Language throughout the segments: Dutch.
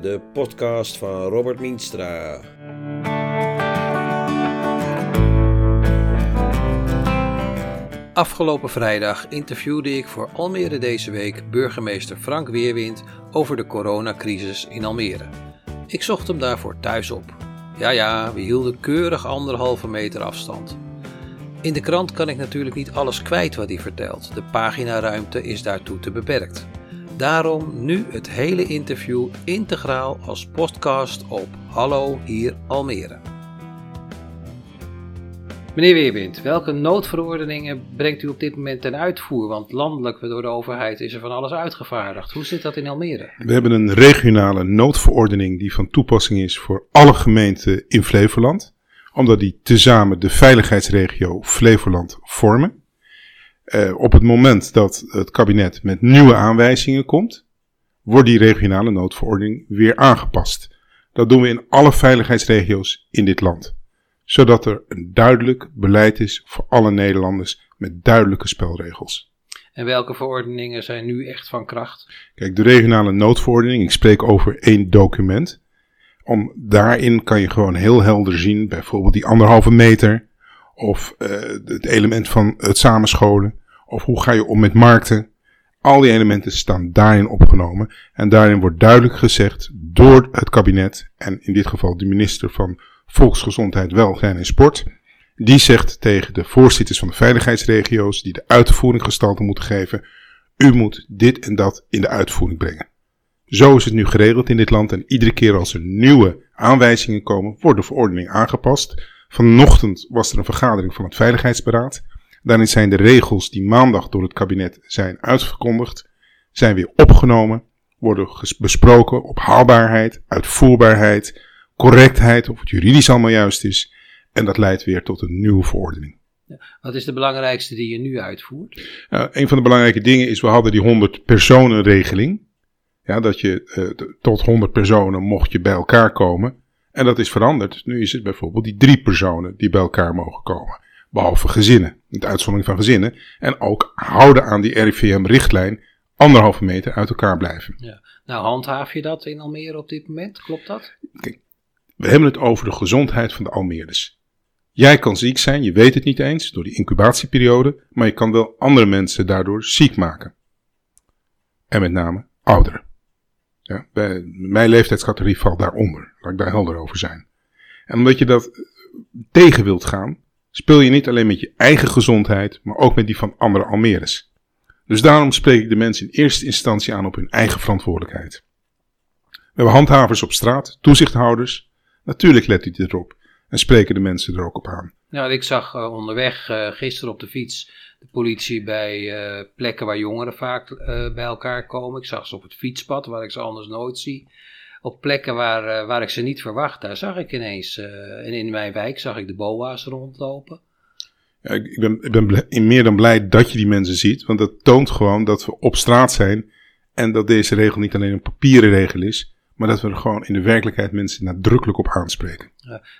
de podcast van Robert Mienstra. Afgelopen vrijdag interviewde ik voor Almere deze week burgemeester Frank Weerwind over de coronacrisis in Almere. Ik zocht hem daarvoor thuis op. Ja, ja, we hielden keurig anderhalve meter afstand. In de krant kan ik natuurlijk niet alles kwijt wat hij vertelt. De paginaruimte is daartoe te beperkt. Daarom nu het hele interview integraal als podcast op Hallo hier Almere. Meneer Weerwind, welke noodverordeningen brengt u op dit moment ten uitvoer? Want landelijk door de overheid is er van alles uitgevaardigd. Hoe zit dat in Almere? We hebben een regionale noodverordening die van toepassing is voor alle gemeenten in Flevoland. Omdat die tezamen de veiligheidsregio Flevoland vormen. Uh, op het moment dat het kabinet met nieuwe aanwijzingen komt, wordt die regionale noodverordening weer aangepast. Dat doen we in alle veiligheidsregio's in dit land. Zodat er een duidelijk beleid is voor alle Nederlanders met duidelijke spelregels. En welke verordeningen zijn nu echt van kracht? Kijk, de regionale noodverordening, ik spreek over één document. Om, daarin kan je gewoon heel helder zien, bijvoorbeeld die anderhalve meter, of uh, het element van het samenscholen. Of hoe ga je om met markten. Al die elementen staan daarin opgenomen. En daarin wordt duidelijk gezegd door het kabinet. En in dit geval de minister van Volksgezondheid, Welzijn en Sport. Die zegt tegen de voorzitters van de veiligheidsregio's die de uitvoering gestalte moeten geven. U moet dit en dat in de uitvoering brengen. Zo is het nu geregeld in dit land en iedere keer als er nieuwe aanwijzingen komen, wordt de verordening aangepast. Vanochtend was er een vergadering van het Veiligheidsberaad. Daarin zijn de regels die maandag door het kabinet zijn uitgekondigd, zijn weer opgenomen, worden besproken op haalbaarheid, uitvoerbaarheid, correctheid, of het juridisch allemaal juist is. En dat leidt weer tot een nieuwe verordening. Wat is de belangrijkste die je nu uitvoert? Uh, een van de belangrijke dingen is, we hadden die 100 personen regeling. Ja, dat je uh, tot 100 personen mocht je bij elkaar komen. En dat is veranderd. Nu is het bijvoorbeeld die drie personen die bij elkaar mogen komen. Behalve gezinnen, de uitzondering van gezinnen. En ook houden aan die RIVM-richtlijn anderhalve meter uit elkaar blijven. Ja. Nou, handhaaf je dat in Almere op dit moment? Klopt dat? Kijk, we hebben het over de gezondheid van de Almeerders. Jij kan ziek zijn, je weet het niet eens door die incubatieperiode, maar je kan wel andere mensen daardoor ziek maken. En met name ouderen. Ja, mijn leeftijdscategorie valt daaronder. Laat ik daar helder over zijn. En omdat je dat tegen wilt gaan, speel je niet alleen met je eigen gezondheid, maar ook met die van andere Almeres. Dus daarom spreek ik de mensen in eerste instantie aan op hun eigen verantwoordelijkheid. We hebben handhavers op straat, toezichthouders. Natuurlijk let u erop en spreken de mensen er ook op aan. Nou, ik zag uh, onderweg uh, gisteren op de fiets de politie bij uh, plekken waar jongeren vaak bij elkaar komen. Ik zag ze op het fietspad, waar ik ze anders nooit zie op plekken waar, uh, waar ik ze niet verwacht, daar zag ik ineens. En in mijn wijk zag ik de boa's rondlopen. Ja, ik ben, ik ben meer dan blij dat je die mensen ziet. Want dat toont gewoon dat we op straat zijn. En dat deze regel niet alleen een papieren regel is. Maar dat we er gewoon in de werkelijkheid mensen nadrukkelijk op aanspreken.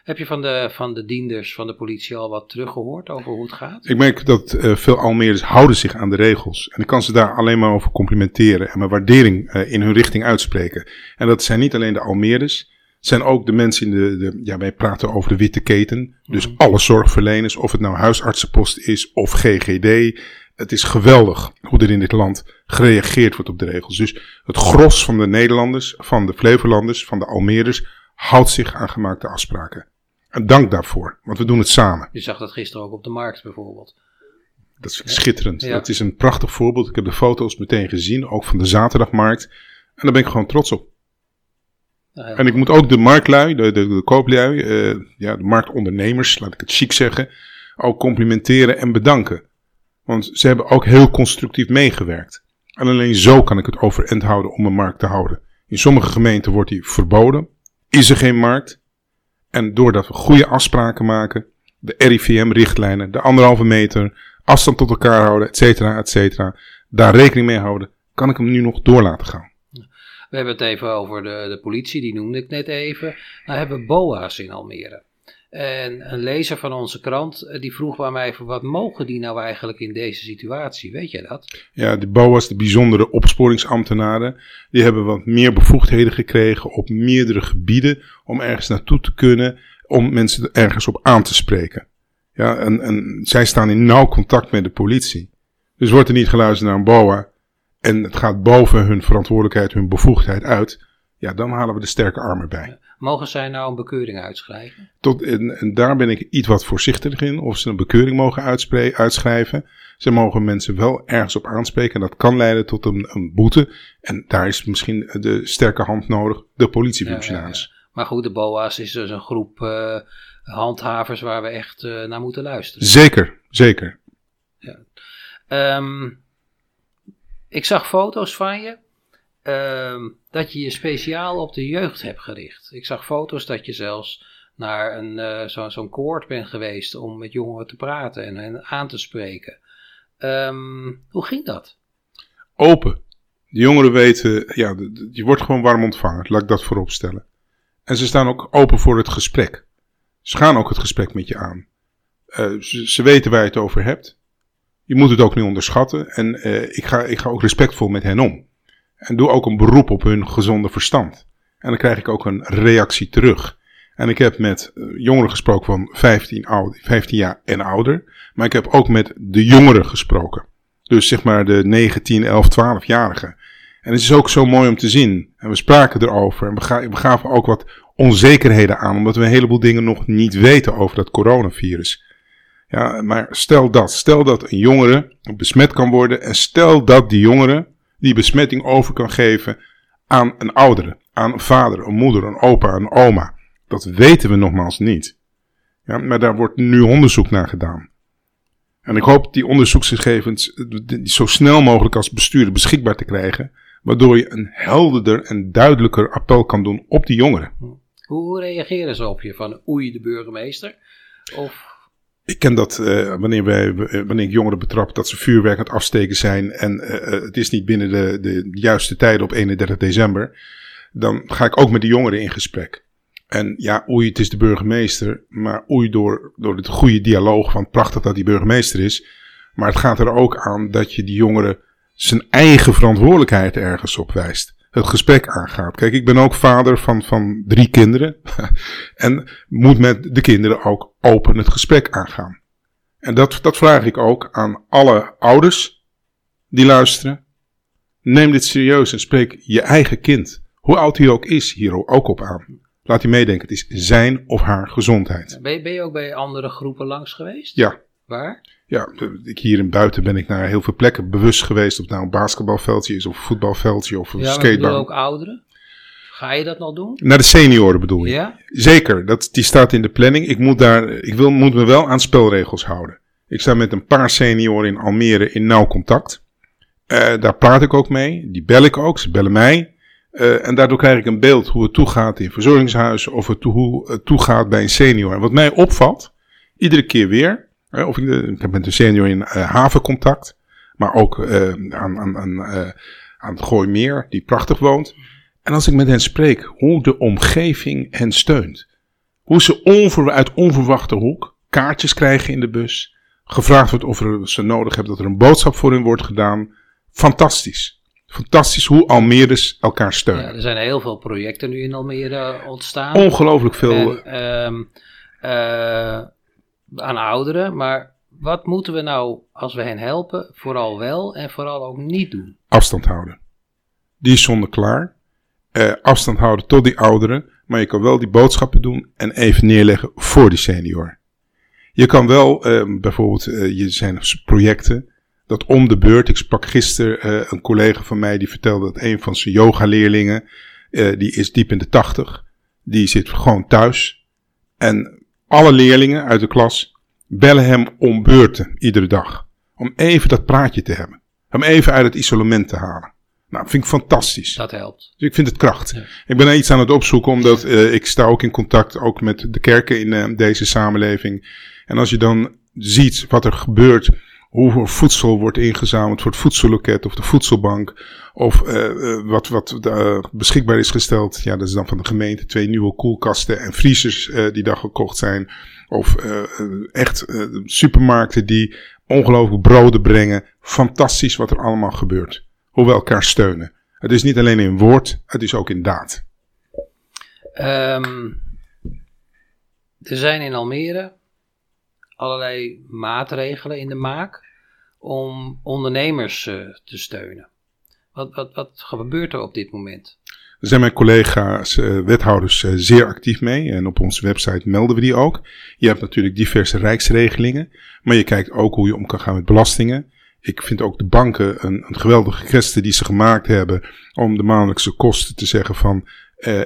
Heb je van de, van de dienders van de politie al wat teruggehoord over hoe het gaat? Ik merk dat uh, veel Almeerders houden zich aan de regels. En ik kan ze daar alleen maar over complimenteren en mijn waardering uh, in hun richting uitspreken. En dat zijn niet alleen de Almeerders. Het zijn ook de mensen in de, de ja, wij praten over de witte keten. Dus mm. alle zorgverleners, of het nou huisartsenpost is of GGD, het is geweldig hoe er in dit land gereageerd wordt op de regels. Dus het gros van de Nederlanders, van de Flevolanders, van de Almeerders houdt zich aan gemaakte afspraken. En dank daarvoor, want we doen het samen. Je zag dat gisteren ook op de markt bijvoorbeeld. Dat is schitterend. Ja. Dat is een prachtig voorbeeld. Ik heb de foto's meteen gezien, ook van de zaterdagmarkt. En daar ben ik gewoon trots op. Ja, en ik moet ook de marktlui, de, de, de kooplui, uh, ja, de marktondernemers, laat ik het chic zeggen, ook complimenteren en bedanken. Want ze hebben ook heel constructief meegewerkt. En alleen zo kan ik het overeind houden om een markt te houden. In sommige gemeenten wordt die verboden. Is er geen markt. En doordat we goede afspraken maken, de RIVM-richtlijnen, de anderhalve meter, afstand tot elkaar houden, et cetera, et cetera, daar rekening mee houden, kan ik hem nu nog door laten gaan. We hebben het even over de, de politie, die noemde ik net even. Nou hebben we BOA's in Almere. En een lezer van onze krant eh, die vroeg bij mij wat mogen die nou eigenlijk in deze situatie? Weet je dat? Ja, de BOA's, de bijzondere opsporingsambtenaren, die hebben wat meer bevoegdheden gekregen op meerdere gebieden om ergens naartoe te kunnen, om mensen ergens op aan te spreken. Ja, en, en zij staan in nauw contact met de politie. Dus wordt er niet geluisterd naar een BOA en het gaat boven hun verantwoordelijkheid, hun bevoegdheid uit, ja, dan halen we de sterke armen bij. Mogen zij nou een bekeuring uitschrijven? Tot, en, en daar ben ik iets wat voorzichtig in, of ze een bekeuring mogen uitschrijven. Ze mogen mensen wel ergens op aanspreken en dat kan leiden tot een, een boete. En daar is misschien de sterke hand nodig, de politiefunctionaris. Maar goed, de BOA's is dus een groep uh, handhavers waar we echt uh, naar moeten luisteren. Zeker, zeker. Ja. Um, ik zag foto's van je uh, dat je je speciaal op de jeugd hebt gericht. Ik zag foto's dat je zelfs naar een, zo'n zo koord bent geweest om met jongeren te praten en hen aan te spreken. Um, hoe ging dat? Open. De jongeren weten, ja, je wordt gewoon warm ontvangen, laat ik dat voorop stellen. En ze staan ook open voor het gesprek. Ze gaan ook het gesprek met je aan. Uh, ze, weten waar je het over hebt. Je moet het ook niet onderschatten. En uh, ik, ga, ik ga ook respectvol met hen om. En doe ook een beroep op hun gezonde verstand. En dan krijg ik ook een reactie terug. En ik heb met eh, jongeren gesproken van 15, ouder, 15 jaar en ouder. Maar ik heb ook met de jongeren gesproken. Dus zeg maar de 19, 11, 12-jarigen. En het is ook zo mooi om te zien. En we spraken erover. En we, we gaven ook wat onzekerheden aan. Omdat we een heleboel dingen nog niet weten over dat coronavirus. Ja, maar stel dat. Stel dat een jongere besmet kan worden. En stel dat die jongere die besmetting over kan geven aan een oudere, aan een vader, een moeder, een opa, een oma. Dat weten we nogmaals niet. Ja, maar daar wordt nu onderzoek naar gedaan. En ik hoop die onderzoeksgegevens zo snel mogelijk als bestuurder beschikbaar te krijgen, waardoor je een helderder en duidelijker appel kan doen op die jongeren. Hoe reageren ze op je van oei de burgemeester? Of ik ken dat uh, wanneer, wij, eh, wanneer ik jongeren betrap dat ze vuurwerk aan het afsteken zijn en uh, het is niet binnen de, de juiste tijden op 31 december, dan ga ik ook met de jongeren in gesprek. En ja, oei, het is de burgemeester, maar oei door, door het goede dialoog, van prachtig dat die burgemeester is. Maar het gaat er ook aan dat je die jongeren zijn eigen verantwoordelijkheid ergens op wijst het gesprek aangaat. Kijk, ik ben ook vader van, van drie kinderen. en moet met de kinderen ook open het gesprek aangaan. En dat, dat vraag ik ook aan alle ouders die luisteren. Neem dit serieus en spreek je eigen kind, hoe oud hij ook is, hier ook op aan. Laat hij meedenken, het is zijn of haar gezondheid. Ben je, ben je ook bij andere groepen langs geweest? Ja. Waar? Ja, ik hier in buiten ben ik naar heel veel plekken bewust geweest. Of het nou een basketbalveldje is, of een voetbalveldje, of een ja, skatebaan. Ja, ook ouderen? Ga je dat nog doen? Naar de senioren bedoel je? Ja? Zeker, dat, die staat in de planning. Ik, moet, daar, ik wil, moet me wel aan spelregels houden. Ik sta met een paar senioren in Almere in nauw contact. Uh, daar praat ik ook mee. Die bel ik ook. Ze bellen mij. Uh, en daardoor krijg ik een beeld hoe het toegaat in verzorgingshuizen. Of het, hoe het toegaat bij een senior. En wat mij opvalt, iedere keer weer. Of ik, met een senior in uh, havencontact. Maar ook uh, aan, aan, aan, uh, aan het Gooimeer, die prachtig woont. En als ik met hen spreek, hoe de omgeving hen steunt. Hoe ze onver, uit onverwachte hoek kaartjes krijgen in de bus. Gevraagd wordt of er, ze nodig hebben dat er een boodschap voor hen wordt gedaan. Fantastisch. Fantastisch hoe Almere's elkaar steunen. Ja, er zijn heel veel projecten nu in Almere ontstaan. Ongelooflijk veel. En, um, aan ouderen, maar wat moeten we nou, als we hen helpen, vooral wel en vooral ook niet doen? Afstand houden. Die is zonder klaar. Uh, afstand houden tot die ouderen, maar je kan wel die boodschappen doen en even neerleggen voor die senior. Je kan wel, uh, bijvoorbeeld, uh, je zijn projecten, dat om de beurt, ik sprak gisteren een collega van mij die vertelde dat een van zijn yoga-leerlingen, die is diep in de tachtig, die zit gewoon thuis en alle leerlingen uit de klas bellen hem om beurten iedere dag. Om even dat praatje te hebben. Om even uit het isolement te halen. Nou, vind ik fantastisch. Dat helpt. Dus ik vind het kracht. Ik ben er iets aan het opzoeken, omdat uh, ik sta ook in contact ook met de kerken in uh, deze samenleving. En als je dan ziet wat er gebeurt, hoeveel voedsel wordt ingezameld voor het voedselloket of de voedselbank. Of uh, wat, wat uh, beschikbaar is gesteld. Ja, dat is dan van de gemeente. Twee nieuwe koelkasten en vriezers die daar gekocht zijn. Of echt supermarkten die ongelooflijk broden brengen. Fantastisch wat er allemaal gebeurt. Hoe we elkaar steunen. Het is niet alleen in woord, het is ook in daad. Um, er zijn in Almere allerlei maatregelen in de maak om ondernemers uh, te steunen. Wat, wat, wat gebeurt er op dit moment? Daar zijn mijn collega's, uh, wethouders, uh, zeer actief mee. En op onze website melden we die ook. Je hebt natuurlijk diverse rijksregelingen. Maar je kijkt ook hoe je om kan gaan met belastingen. Ik vind ook de banken een, een geweldige geste die ze gemaakt hebben. Om de maandelijkse kosten te zeggen van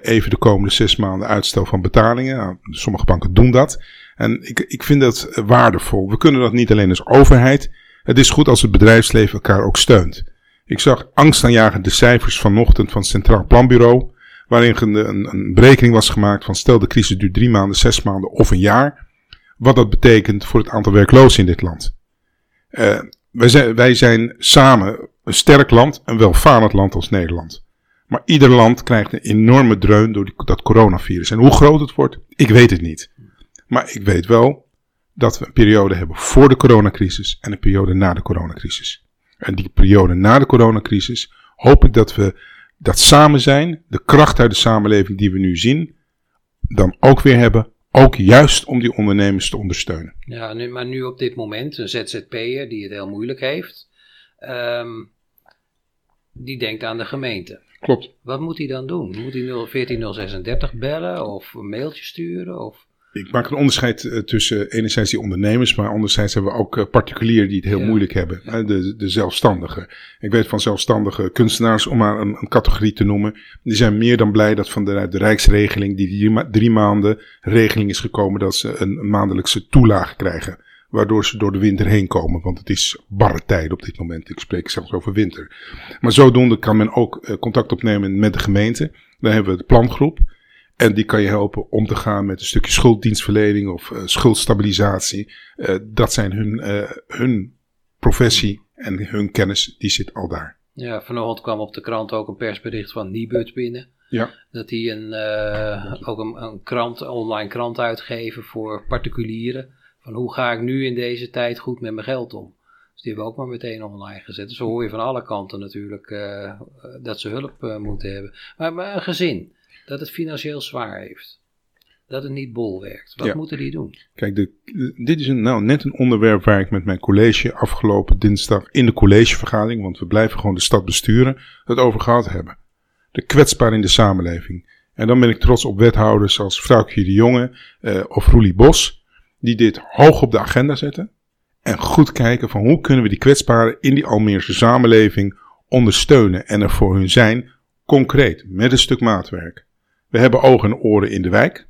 even de komende zes maanden uitstel van betalingen. Nou, sommige banken doen dat. En ik, ik vind dat waardevol. We kunnen dat niet alleen als overheid. Het is goed als het bedrijfsleven elkaar ook steunt. Ik zag angstaanjagende cijfers vanochtend van het Centraal Planbureau. Waarin een, een, berekening was gemaakt van stel de crisis duurt drie maanden, zes maanden of een jaar. Wat dat betekent voor het aantal werklozen in dit land. Uh, wij, zijn, wij zijn samen een sterk land, een welvarend land als Nederland. Maar ieder land krijgt een enorme dreun door die, dat coronavirus. En hoe groot het wordt, ik weet het niet. Maar ik weet wel dat we een periode hebben voor de coronacrisis en een periode na de coronacrisis. En die periode na de coronacrisis hoop ik dat we dat samen zijn, de kracht uit de samenleving die we nu zien, dan ook weer hebben. Ook juist om die ondernemers te ondersteunen. Ja, nu, maar nu op dit moment, een ZZP'er die het heel moeilijk heeft, um, die denkt aan de gemeente. Klopt. Wat moet hij dan doen? Moet hij 14036 bellen of een mailtje sturen? Of? Ik maak een onderscheid uh, tussen enerzijds die ondernemers, maar anderzijds hebben we ook uh, particulieren die het heel ja. moeilijk hebben. Ja. De, de zelfstandigen. Ik weet van zelfstandige kunstenaars, om maar een, een, categorie te noemen, die zijn meer dan blij dat van de, de Rijksregeling, die drie, ma drie maanden regeling is gekomen, dat ze een, een maandelijkse toelage krijgen waardoor ze door de winter heen komen. Want het is barre tijd op dit moment. Ik spreek zelfs over winter. Maar zodoende kan men ook uh, contact opnemen met de gemeente. Dan hebben we de plangroep. En die kan je helpen om te gaan met een stukje schulddienstverlening of uh, schuldstabilisatie. Uh, dat zijn hun, hun professie en hun kennis, die zit al daar. Ja, vanochtend kwam op de krant ook een persbericht van Nibud binnen. Ja. Dat die een, ook een, een krant, online krant uitgeven voor particulieren van hoe ga ik nu in deze tijd goed met mijn geld om? Dus die hebben we ook maar meteen online gezet. Dus hoor je van alle kanten natuurlijk dat ze hulp moeten hebben. Maar, maar, een gezin dat het financieel zwaar heeft. Dat het niet bol werkt. Wat ja. moeten die doen? Kijk, de, dit is een, nou, net een onderwerp waar ik met mijn college afgelopen dinsdag in de collegevergadering, want we blijven gewoon de stad besturen, het over gehad hebben. De kwetsbaar in de samenleving. En dan ben ik trots op wethouders als Vrouwtje de Jonge uh, of Roelie Bos die dit hoog op de agenda zetten. En goed kijken van hoe kunnen we die kwetsbaren in die Almeerse samenleving ondersteunen en er voor hun zijn, concreet, met een stuk maatwerk. We hebben ogen en oren in de wijk.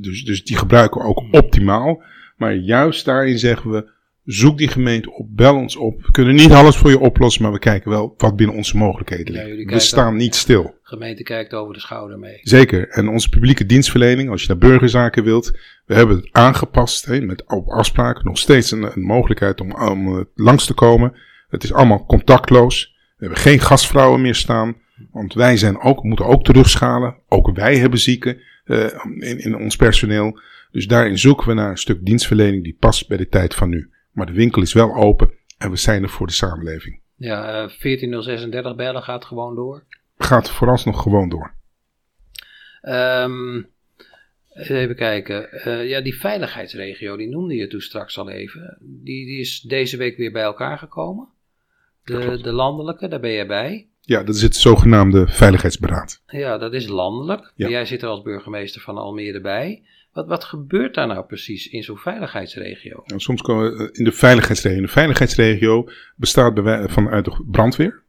Dus, dus die gebruiken we ook optimaal. Maar juist daarin zeggen we, Zoek die gemeente op, bel ons op. We kunnen niet alles voor je oplossen, maar we kijken wel wat binnen onze mogelijkheden ligt. Ja, we staan niet stil. De gemeente kijkt over de schouder mee. Zeker. En onze publieke dienstverlening, als je naar burgerzaken wilt, we hebben het aangepast hè, met op afspraak. Nog steeds een, een mogelijkheid om, om langs te komen. Het is allemaal contactloos. We hebben geen gastvrouwen meer staan. Want wij zijn ook, moeten ook terugschalen. Ook wij hebben zieken uh, in, in ons personeel. Dus daarin zoeken we naar een stuk dienstverlening die past bij de tijd van nu. Maar de winkel is wel open en we zijn er voor de samenleving. Ja, uh, 14036 bellen gaat gewoon door? Gaat vooralsnog gewoon door. Um, even kijken. Uh, ja, die veiligheidsregio, die noemde je toen straks al even. Die, die is deze week weer bij elkaar gekomen. De, de landelijke, daar ben jij bij. Ja, dat is het zogenaamde Veiligheidsberaad. Ja, dat is landelijk. Ja. Jij zit er als burgemeester van Almere bij. Wat, wat gebeurt daar nou precies in zo'n veiligheidsregio? Nou, soms komen we in de veiligheidsregio. De veiligheidsregio bestaat vanuit de brandweer.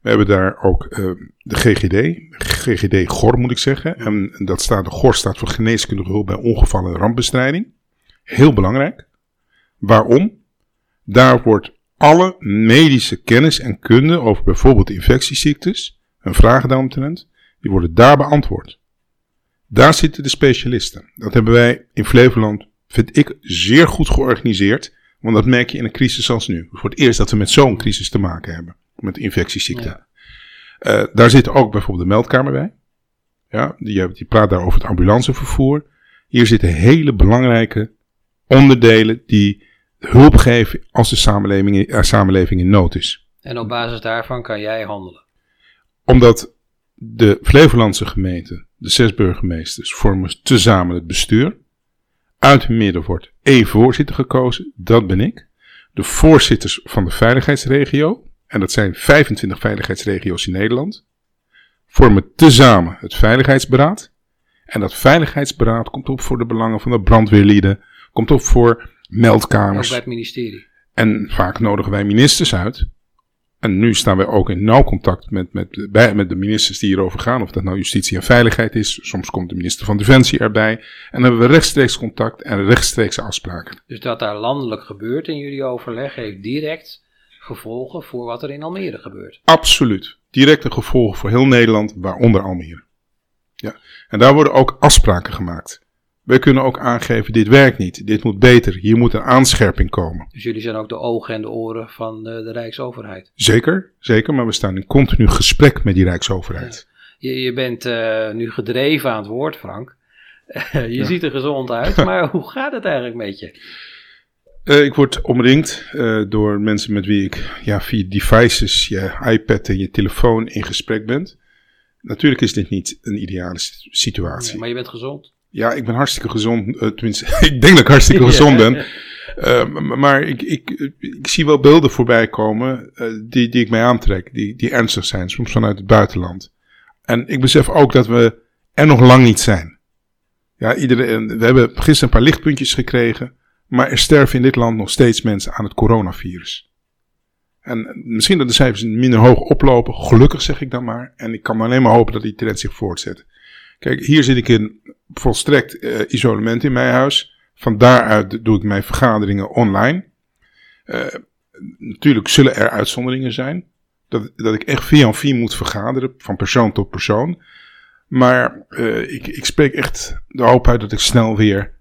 We hebben daar ook uh, de GGD, GGD GOR moet ik zeggen. En dat staat, de GOR staat voor geneeskundige hulp bij ongevallen en rampbestrijding. Heel belangrijk. Waarom? Daar wordt alle medische kennis en kunde over bijvoorbeeld infectieziektes, een vraag daaromtrent, die worden daar beantwoord. Daar zitten de specialisten. Dat hebben wij in Flevoland, vind ik, zeer goed georganiseerd. Want dat merk je in een crisis als nu. Voor het eerst dat we met zo'n crisis te maken hebben. Met infectieziekten. Uh, daar zit ook bijvoorbeeld de meldkamer bij. Ja, die, die praat daar over het ambulancevervoer. Hier zitten hele belangrijke onderdelen die hulp geven als de samenleving, uh, samenleving in nood is. En op basis daarvan kan jij handelen? Omdat de Flevolandse gemeente, de zes burgemeesters, vormen tezamen het bestuur. Uit het midden wordt één voorzitter gekozen, dat ben ik. De voorzitters van de veiligheidsregio, en dat zijn 25 veiligheidsregio's in Nederland, vormen tezamen het Veiligheidsberaad. En dat Veiligheidsberaad komt op voor de belangen van de brandweerlieden, komt op voor meldkamers. Ook bij het ministerie. En vaak nodigen wij ministers uit en nu staan we ook in nauw contact met, met, bij, met de ministers die hierover gaan. Of dat nou justitie en veiligheid is. Soms komt de minister van Defensie erbij. En dan hebben we rechtstreeks contact en rechtstreeks afspraken. Dus dat daar landelijk gebeurt in jullie overleg heeft direct gevolgen voor wat er in Almere gebeurt? Absoluut. Directe gevolgen voor heel Nederland, waaronder Almere. Ja. En daar worden ook afspraken gemaakt. Wij kunnen ook aangeven, dit werkt niet, dit moet beter, hier moet een aanscherping komen. Dus jullie zijn ook de ogen en de oren van de, de Rijksoverheid? Zeker, zeker, maar we staan in continu gesprek met die Rijksoverheid. Je, je, bent uh, nu gedreven aan het woord, Frank. je ja. ziet er gezond uit, maar hoe gaat het eigenlijk met je? Uh, ik word omringd uh, door mensen met wie ik ja, via devices, je iPad en je telefoon in gesprek ben. Natuurlijk is dit niet een ideale situatie. Ja, maar je bent gezond? Ja, ik ben hartstikke gezond. Uh, tenminste, ik denk dat ik hartstikke gezond ben. Uh, maar ik, ik, ik, zie wel beelden voorbij komen uh, die, die ik mij aantrek, die, die ernstig zijn, soms vanuit het buitenland. En ik besef ook dat we er nog lang niet zijn. Ja, iedereen, we hebben gisteren een paar lichtpuntjes gekregen, maar er sterven in dit land nog steeds mensen aan het coronavirus. En misschien dat de cijfers minder hoog oplopen, gelukkig zeg ik dan maar. En ik kan maar alleen maar hopen dat die trend zich voortzet. Kijk, hier zit ik in volstrekt uh, isolement in mijn huis. Van daaruit doe ik mijn vergaderingen online. Uh, natuurlijk zullen er uitzonderingen zijn. Dat, dat ik echt via via moet vergaderen, van persoon tot persoon. Maar uh, ik, ik spreek echt de hoop uit dat ik snel weer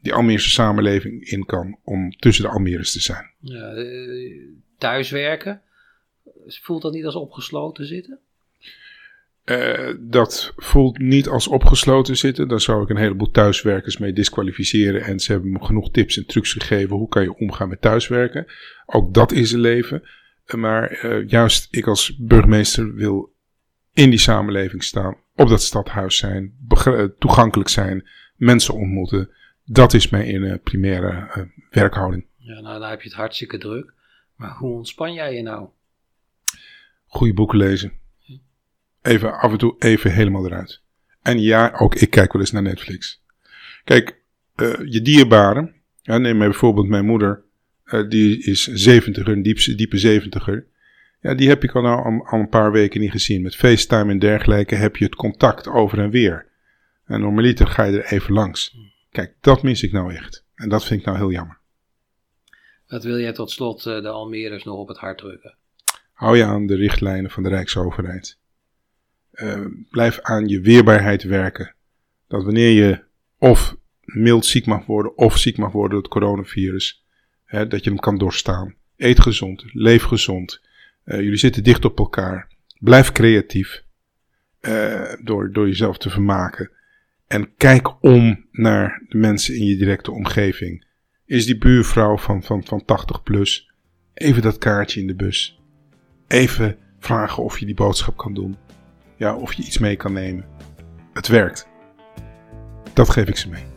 die Almeerse samenleving in kan om tussen de Almeres te zijn. Ja, thuiswerken, voelt dat niet als opgesloten zitten? Uh, dat voelt niet als opgesloten zitten. Daar zou ik een heleboel thuiswerkers mee disqualificeren. En ze hebben me genoeg tips en trucs gegeven. Hoe kan je omgaan met thuiswerken? Ook dat is een leven. Maar uh, juist ik als burgemeester wil in die samenleving staan. Op dat stadhuis zijn. Toegankelijk zijn. Mensen ontmoeten. Dat is mijn primaire werkhouding. Ja, nou dan heb je het hartstikke druk. Maar hoe ontspan jij je nou? Goede boeken lezen even af en toe even helemaal eruit. En ja, ook ik kijk wel eens naar Netflix. Kijk, uh, je dierbaren. Ja, neem bijvoorbeeld mijn moeder. Uh, die is 70 een diepe, diepe 70 Ja, die heb ik al, nou al, al, een paar weken niet gezien. Met FaceTime en dergelijke heb je het contact over en weer. En normaliter ga je er even langs. Kijk, dat mis ik nou echt. En dat vind ik nou heel jammer. Wat wil jij tot slot uh, de Almeres nog op het hart drukken? Hou je aan de richtlijnen van de Rijksoverheid. Uh, blijf aan je weerbaarheid werken. Dat wanneer je of mild ziek mag worden of ziek mag worden door het coronavirus, hè, dat je hem kan doorstaan. Eet gezond, leef gezond. Uh, jullie zitten dicht op elkaar. Blijf creatief uh, door, door jezelf te vermaken. En kijk om naar de mensen in je directe omgeving. Is die buurvrouw van, van, van 80 plus? Even dat kaartje in de bus. Even vragen of je die boodschap kan doen ja, of je iets mee kan nemen. Het werkt. Dat geef ik ze mee.